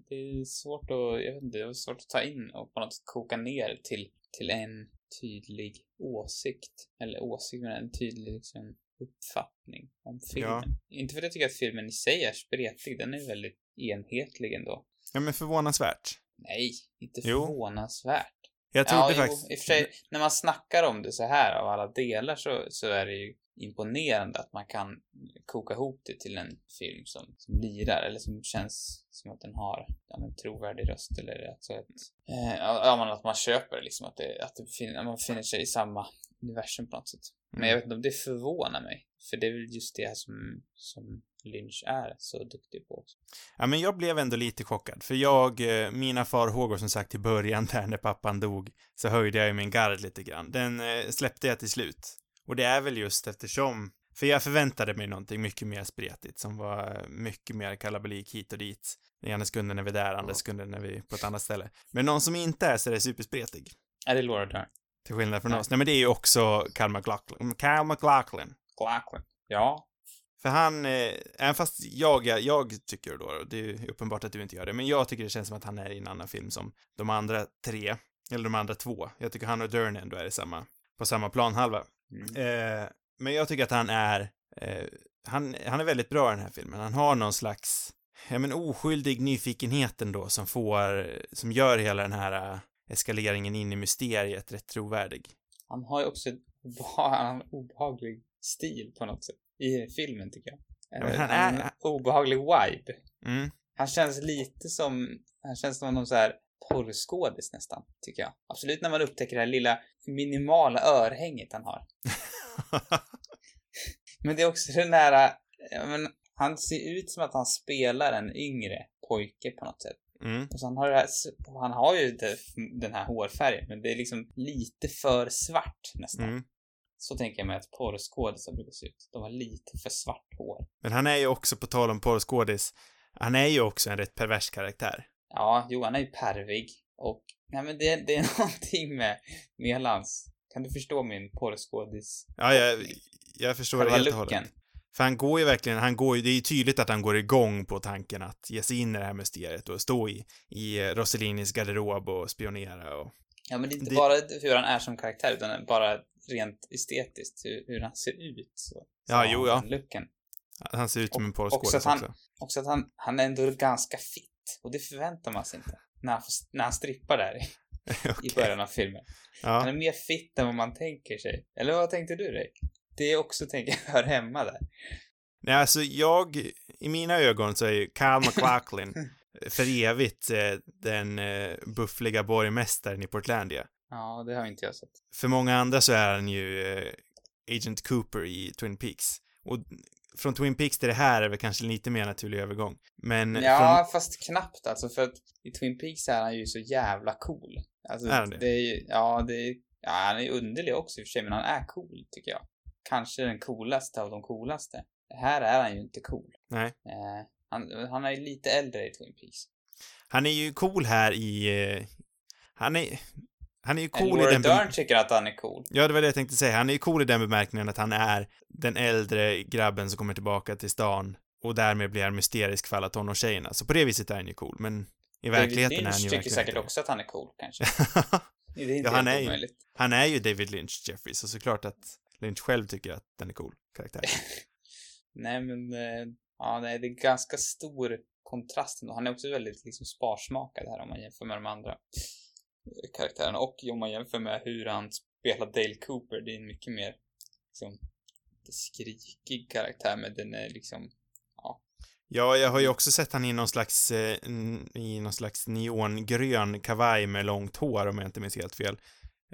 det är svårt att, jag vet inte, det är svårt att ta in och på något sätt koka ner till, till en tydlig åsikt. Eller åsikt, men en tydlig liksom uppfattning om filmen. Ja. Inte för att jag tycker att filmen i sig är spretig, den är väldigt enhetlig ändå. Ja, men förvånansvärt. Nej, inte förvånansvärt. Jag trodde ja, faktiskt... Jo, i och för sig, när man snackar om det så här av alla delar så, så är det ju imponerande att man kan koka ihop det till en film som, som lirar eller som känns som att den har ja, en trovärdig röst eller alltså ett, eh, ja, att man köper liksom att, det, att, det befinner, man befinner sig i samma universum på något sätt. Men jag mm. vet inte om det förvånar mig. För det är väl just det som, som Lynch är så duktig på. Ja, men jag blev ändå lite chockad, för jag, eh, mina farhågor som sagt i början där när pappan dog, så höjde jag ju min gard lite grann. Den eh, släppte jag till slut. Och det är väl just eftersom, för jag förväntade mig någonting mycket mer spretigt, som var mycket mer kalabalik hit och dit. Den ena sekunden är vi där, andra sekunden är vi på ett annat ställe. Men någon som inte är så är det superspretig. Är det Laura Dern? Till skillnad från Nej. oss. Nej, men det är ju också Carl McLachlan. Carl McLachlan. McLachlan. Ja, för han, eh, även fast jag, jag tycker då, det är uppenbart att du inte gör det, men jag tycker det känns som att han är i en annan film som de andra tre, eller de andra två. Jag tycker han och Dern ändå är i samma, på samma planhalva. Mm. Eh, men jag tycker att han är, eh, han, han är väldigt bra i den här filmen. Han har någon slags, ja men oskyldig nyfikenhet ändå som får, som gör hela den här eh, eskaleringen in i mysteriet rätt trovärdig. Han har ju också en obehaglig stil på något sätt i filmen tycker jag. Ja, han är... En obehaglig vibe. Mm. Han känns lite som, han känns som någon så här porrskådis nästan, tycker jag. Absolut när man upptäcker det här lilla minimala örhänget han har. men det är också den där, men han ser ut som att han spelar en yngre pojke på något sätt. Mm. Och så han har, det här, han har ju det, den här hårfärgen, men det är liksom lite för svart nästan. Mm. Så tänker jag mig att porrskådisar brukar se ut. De har lite för svart hår. Men han är ju också, på tal om porrskådis, han är ju också en rätt pervers karaktär. Ja, jo, han är ju pervig. Och, nej men det, det är någonting med, med hans, kan du förstå min porrskådis? Ja, jag, jag förstår det helt och hållet. För han går ju verkligen, han går ju, det är ju tydligt att han går igång på tanken att ge sig in i det här mysteriet och stå i, i Rossellinis garderob och spionera och... Ja, men det är inte Det- bara hur han är som karaktär, utan bara rent estetiskt, hur, hur han ser ut. Så, Ja, så jo, ja. Looken. Han ser ut som en också porrskådis att han- också. Också att han, han är ändå ganska fit. Och det förväntar man sig inte. När han, när han strippar där i, i början av filmen. Han Ja. är mer fit än vad man tänker sig. Eller vad tänkte du dig? Det är också, tänker jag, hör hemma där. Nej, alltså jag, i mina ögon så är ju Kyle MacLachlan för evigt eh, den eh, buffliga borgmästaren i Portlandia. Ja, det har inte jag sett. För många andra så är han ju eh, Agent Cooper i Twin Peaks. Och från Twin Peaks till det här är väl kanske lite mer naturlig övergång. Men Ja, fast knappt alltså, för att i Twin Peaks är han ju så jävla cool. Alltså, Är han det? det är ju, ja, det är, ja, han är underlig också i och för sig, men han är cool, tycker jag. Kanske den coolaste av de coolaste. Här är han ju inte cool. Nej. Eh, han, han är ju lite äldre i Twin Peaks. han är ju cool här i... Eh, han är... Han är ju Cool cool i Laura den... Dern tycker att han är cool. Ja, det var det jag tänkte säga. Han är ju cool i den bemärkningen att han är den äldre grabben som kommer tillbaka till stan och därmed blir han mysterisk för alla tonårstjejerna. Så på det viset är han ju cool, men i verkligheten David är han ju tycker säkert också att han är cool, kanske. det. Det är inte Ja, han är ju-. Han är ju David Lynch, Jeffrey, så såklart att Lynch själv tycker att den är cool, karaktär. Nej, men eh, ja, nej, det är ganska stor kontrast ändå. Han är också väldigt liksom sparsmakad här om man jämför med de andra karaktärerna. Och om man jämför med hur han spelar Dale Cooper, det är en mycket mer liksom skrikig karaktär, men den är liksom Ja, jag har ju också sett han i någon slags, eh, i någon slags neongrön kavaj med långt hår, om jag inte minns helt fel,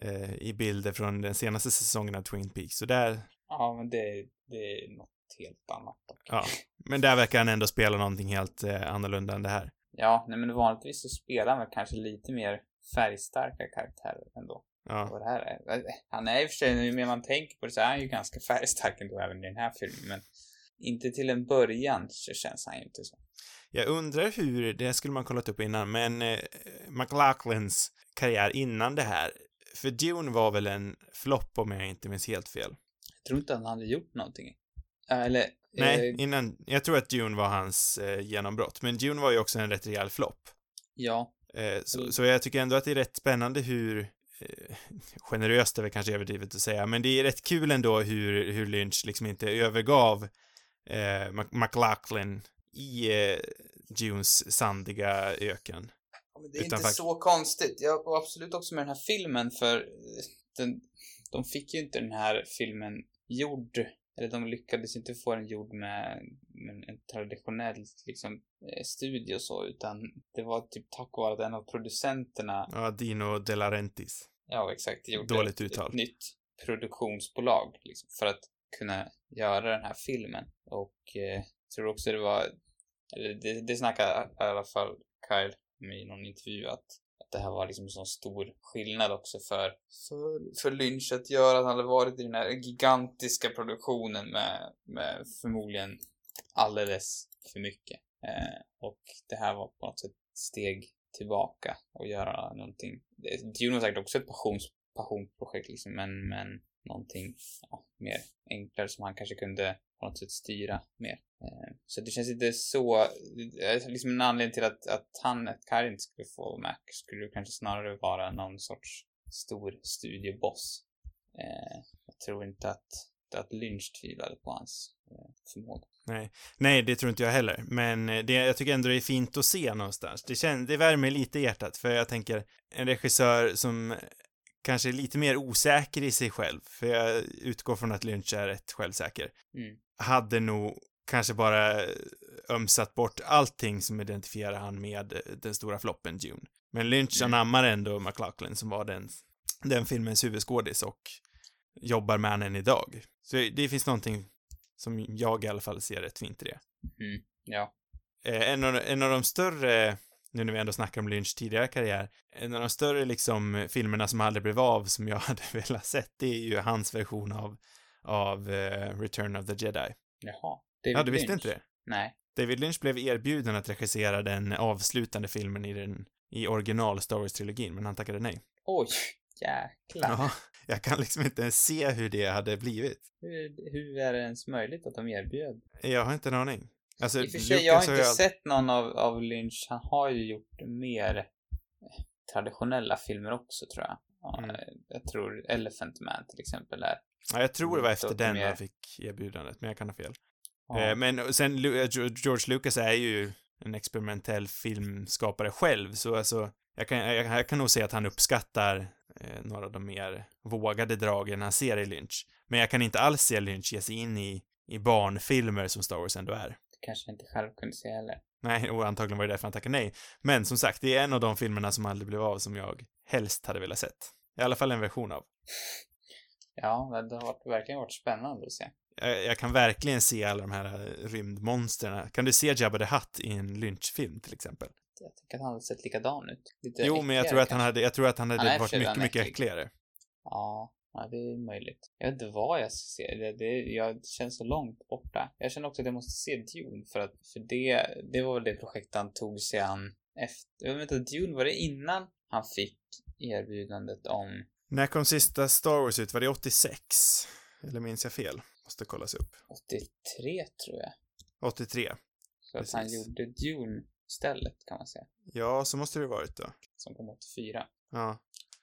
eh, i bilder från den senaste säsongen av Twin Peaks. Så där, Ja, men det, det är något helt annat. dock. ja. Men där verkar han ändå spela någonting helt eh, annorlunda än det här. Ja, nej, men vanligtvis så spelar han väl kanske lite mer färgstarka karaktärer ändå. Ja. Och det här är, han är i och för sig, ju mer man tänker på det så är han ju ganska färgstark ändå även i den här filmen, men inte till en början så känns han ju inte så. Jag undrar hur, det skulle man kollat upp innan, men eh, McLachlans karriär innan det här, för Dune var väl en flopp om jag inte minns helt fel. Jag tror inte han hade gjort någonting. Eller, Nej, eh, innan, jag tror att Dune var hans eh, genombrott, men Dune var ju också en rätt rejäl flopp. ja. Eh, så, Mm. så jag tycker ändå att det är rätt spännande hur, eh, generöst är väl kanske överdrivet att säga, men det är rätt kul ändå hur, hur Lynch liksom inte övergav eh, McLachlan i eh, Dunes sandiga öken. Ja, det är Utan inte så konstigt. Ja, och absolut också med den här filmen, för den, de fick ju inte den här filmen gjord, eller de lyckades inte få den gjord med, med en traditionell liksom, eh, studio och så, utan det var typ tack vare att en av producenterna, Ja, Dino De Laurentiis. ja exakt, gjorde Dåligt ett, uttal. ett nytt produktionsbolag liksom, för att kunna göra den här filmen. Och eh, tror också det var, eller det, det snackade i alla fall Kyle med i någon intervju att, att det här var liksom en sån stor skillnad också för, för, för Lynch att göra att han hade varit i den här gigantiska produktionen med, med förmodligen alldeles för mycket. Eh, och det här var på något sätt steg tillbaka och göra någonting. Det- Dune var säkert också ett passions, passionsprojekt liksom, men, men någonting ja, mer enklare som han kanske kunde på något sätt styra mer. Eh, så det känns inte så, eh, liksom en anledning till att, att han, att Kyle inte skulle få Mac skulle kanske snarare vara någon sorts stor studioboss. Eh, jag tror inte att, att Lynch tvivlade på hans eh, förmåga. Nej, det tror inte jag heller, men eh, det, jag tycker ändå det är fint att se någonstans. Det, känns, det värmer lite i hjärtat, för jag tänker en regissör som kanske är lite mer osäker i sig själv, för jag utgår från att Lynch är rätt självsäker, Mm. hade nog kanske bara ömsat bort allting som identifierar han med eh, den stora floppen Dune. Men Lynch Mm. anammar ändå McLachlan som var den, den filmens huvudskådis och jobbar med han än idag. Så det finns någonting som jag i alla fall ser rätt fint i det. Mm. Ja. Eh, en, av, en av de större, nu när vi ändå snackar om Lynch tidigare karriär, en av de större liksom filmerna som aldrig blev av som jag hade velat sett, det är ju hans version av, av eh, Return of the Jedi. Jaha. David Ja, du visste Lynch. inte det? Nej. David Lynch blev erbjuden att regissera den avslutande filmen i den, i original Star Wars-trilogin, men han tackade nej. Oj. jäklar. Ja, jag kan liksom inte ens se hur det hade blivit. Hur, hur är det ens möjligt att de erbjöd? Jag har inte en aning. Alltså, I och för sig, jag har inte all- sett någon av, av Lynch. Han har ju gjort mer eh, traditionella filmer också, tror jag. Ja, Mm. Jag tror Elephant Man till exempel är... Ja, jag tror det var efter den mer- han fick erbjudandet, men jag kan ha fel. Ja, Eh, Men sen, eh, George Lucas är ju en experimentell filmskapare själv, så alltså, jag kan, jag, jag kan nog säga att han uppskattar eh, några av de mer vågade dragen han ser i Lynch. Men jag kan inte alls se Lynch ge sig in i, i barnfilmer som Star Wars ändå är. det kanske inte själv kunde se heller. Nej, och antagligen var det därför han tackade nej. Men som sagt, det är en av de filmerna som aldrig blev av som jag helst hade velat sett. I alla fall en version av. Ja, det har verkligen varit spännande att se. Jag, jag kan verkligen se alla de här eh, rymdmonstren. Kan du se Jabba the Hutt i en Lynch-film till exempel? Jag tycker att han hade sett likadan ut. Lite Jo, men jag tror att han hade, jag tror att han hade Han varit mycket, mycket äcklig. äckligare. Ja, ja, det är möjligt. Jag vet inte vad jag ska se. Det, det, jag känns så långt borta. Jag känner också att jag måste se Dune för att, för det, det var väl det projekt han tog sig an efter. Jag vet inte, Dune, var det innan han fick erbjudandet om När kom sista Star Wars ut? Var det 86? Eller minns jag fel? Måste kollas upp. 83 tror jag. 83. Så att han gjorde Dune istället kan man säga. Ja, så måste det varit då. Som kom 84. Ja,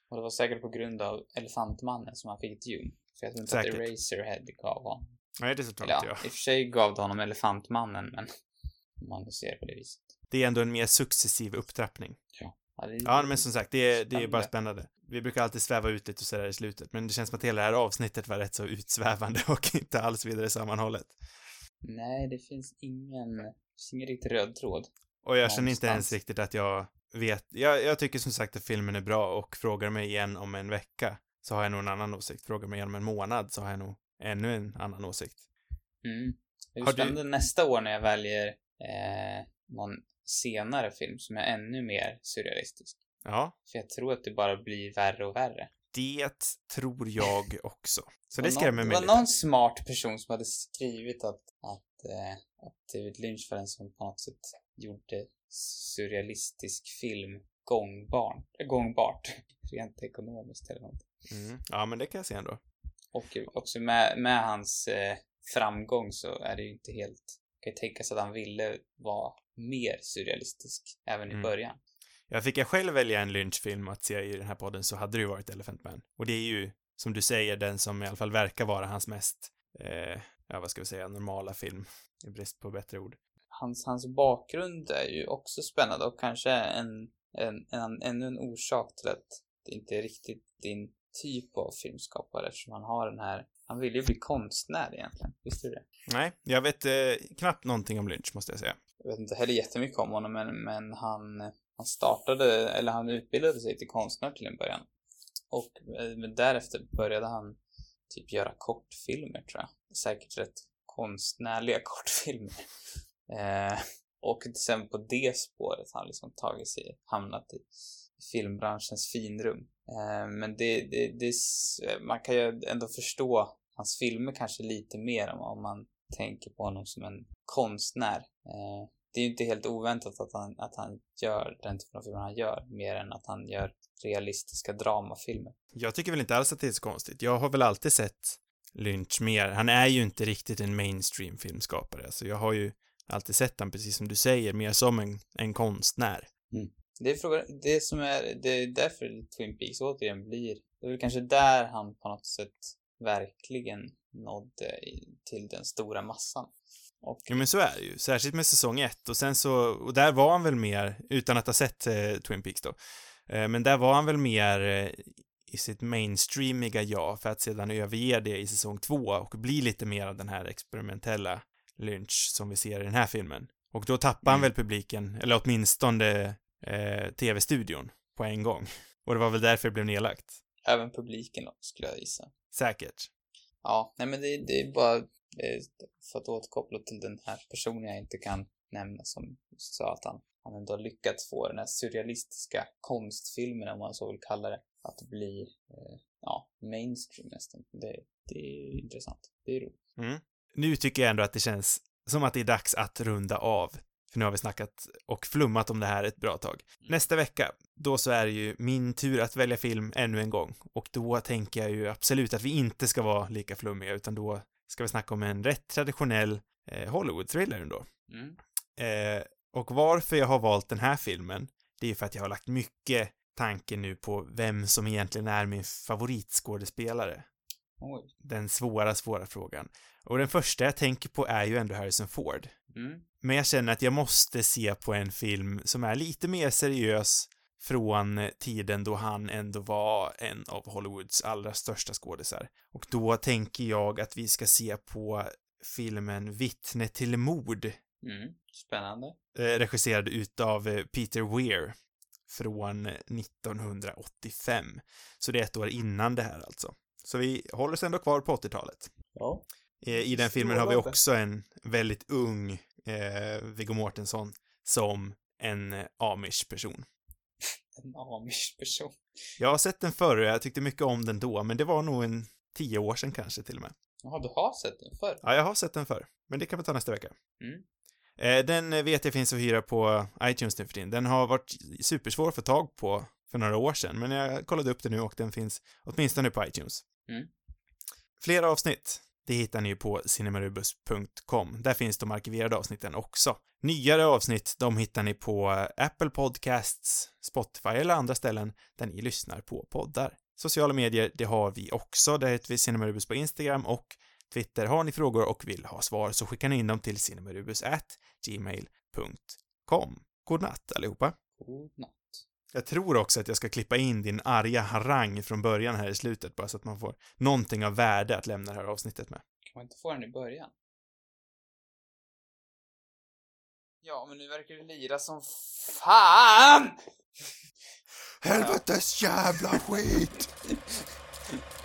Och det var säkert på grund av Elefantmannen som han fick Dune. För jag tror inte Säkert. att Eraserhead gav honom. nej det tror inte ja, jag. i och för sig gav det honom Elefantmannen, men om man nu ser det på det viset. Det är ändå en mer successiv upptrappning. Ja, Ja, men som sagt, det är, det är bara Spännande. spännande. Vi brukar alltid sväva ut lite och sådär i slutet, men det känns som att hela det här avsnittet var rätt så utsvävande och inte alls vidare sammanhållet. Nej, det finns ingen, det finns ingen riktig röd tråd. Och jag känner inte ens riktigt att jag vet. Jag, jag tycker som sagt att filmen är bra och frågar mig igen om en vecka så har jag nog en annan åsikt. Frågar mig igen om en månad så har jag nog ännu en annan åsikt. Mm. Det är Har du- spännande nästa år när jag väljer eh, någon senare film som är ännu mer surrealistisk. Ja, För jag tror att det bara blir värre och värre. det tror jag också. Så det skrämmer mig Det lite. var någon smart person som hade skrivit att, att, eh, att David Lynch var den som på något sätt gjorde surrealistisk film gångbar, äh, gångbart. Rent ekonomiskt eller något. Mm. Ja, men det kan jag se ändå. Och också med, med hans eh, framgång så är det ju inte helt... kan ju tänka sig att han ville vara mer surrealistisk även i Mm. början. Jag fick jag själv välja en Lynch-film att se i den här podden så hade det ju varit Elephant Man. Och det är ju, som du säger, den som i alla fall verkar vara hans mest, eh, ja vad ska vi säga, normala film. I brist på bättre ord. Hans, hans bakgrund är ju också spännande och kanske en, en, en, ännu en orsak till att det inte är riktigt din typ av filmskapare eftersom han har den här... Han vill ju bli konstnär egentligen. Visste du det? Nej, jag vet eh, knappt någonting om Lynch, måste jag säga. Jag vet inte heller jättemycket om honom men, men han, han startade, eller han utbildade sig till konstnär till en början. Och eh, men därefter började han typ göra kortfilmer tror jag. Säkert rätt konstnärliga kortfilmer. Eh, och sen på det spåret har han liksom tagit sig, hamnat i filmbranschens finrum. Eh, men det, det, det, man kan ju ändå förstå hans filmer kanske lite mer om, om man tänker på honom som en konstnär. Eh, det är ju inte helt oväntat att han, att han gör den typen av filmer han gör, mer än att han gör realistiska dramafilmer. Jag tycker väl inte alls att det är så konstigt. Jag har väl alltid sett Lynch mer. Han är ju inte riktigt en mainstream filmskapare. Alltså jag har ju alltid sett han precis som du säger, mer som en, en konstnär. Det är frågan, det som är, det är därför Twin Peaks återigen blir, det är väl kanske där han på något sätt verkligen nådde till den stora massan. Och Jo men så är det ju, särskilt med säsong ett och sen så, och där var han väl mer, utan att ha sett eh, Twin Peaks då, eh, men där var han väl mer eh, i sitt mainstreamiga jag, för att sedan överge det i säsong två och bli lite mer av den här experimentella Lynch som vi ser i den här filmen. Och då tappar han Mm. väl publiken, eller åtminstone eh, tv-studion på en gång. Och det var väl därför det blev nedlagt. även publiken då, skulle jag gissa. Säkert. Ja, nej men det, det är bara, för att återkoppla till den här personen jag inte kan nämna som sa att han, han ändå har lyckats få den här surrealistiska konstfilmen, om man så vill kalla det, att bli, eh, ja, mainstream nästan. Det, det är intressant. Det är roligt. Nu tycker jag ändå att det känns som att det är dags att runda av För nu har vi snackat och flummat om det här ett bra tag. Nästa vecka, då så är det ju min tur att välja film ännu en gång. Och då tänker jag ju absolut att vi inte ska vara lika flummiga, utan då ska vi snacka om en rätt traditionell eh, Hollywood-thriller ändå. Mm. Eh, och varför jag har valt den här filmen, det är för att jag har lagt mycket tanke nu på vem som egentligen är min favoritskådespelare. Oj. Den svåra, svåra frågan. Och den första jag tänker på är ju ändå Harrison Ford. Mm. Men jag känner att jag måste se på en film som är lite mer seriös från tiden då han ändå var en av Hollywoods allra största skådisar. Och då tänker jag att vi ska se på filmen Vittne till mord, Mm. Spännande. eh, regisserad utav eh, Peter Weir från 1985. Så det är ett år innan det här alltså. Så vi håller oss ändå kvar på 80-talet. Ja. Eh, I den filmen har vi också en väldigt ung eh, Viggo Mortensen som en eh, amish-person. En amish-person. Jag har sett den förr och jag tyckte mycket om den då, men det var nog en tio år sedan kanske till och med. Jaha, du har sett den förr? Ja, jag har sett den förr, men det kan vi ta nästa vecka. Mm. Eh, den vet jag finns att hyra på iTunes nu för tiden. Den har varit supersvår att få tag på för några år sedan, men jag kollade upp den nu och den finns åtminstone på iTunes. Mm. Flera avsnitt, det hittar ni ju på cinemarubus.com. Där finns de arkiverade avsnitten också. Nyare avsnitt, de hittar ni på eh, Apple Podcasts, Spotify eller andra ställen där ni lyssnar på poddar. Sociala medier, det har vi också. Där heter vi Cinemarubus på Instagram och Twitter. Har ni frågor och vill ha svar så skickar ni in dem till cinemarubus@gmail.com. God natt allihopa. God natt. Jag tror också att jag ska klippa in din arga harang från början här i slutet, bara så att man får någonting av värde att lämna det här avsnittet med. Kan man inte få den i början? Ja, men nu verkar det lira som fan! Helvetes jävla skit!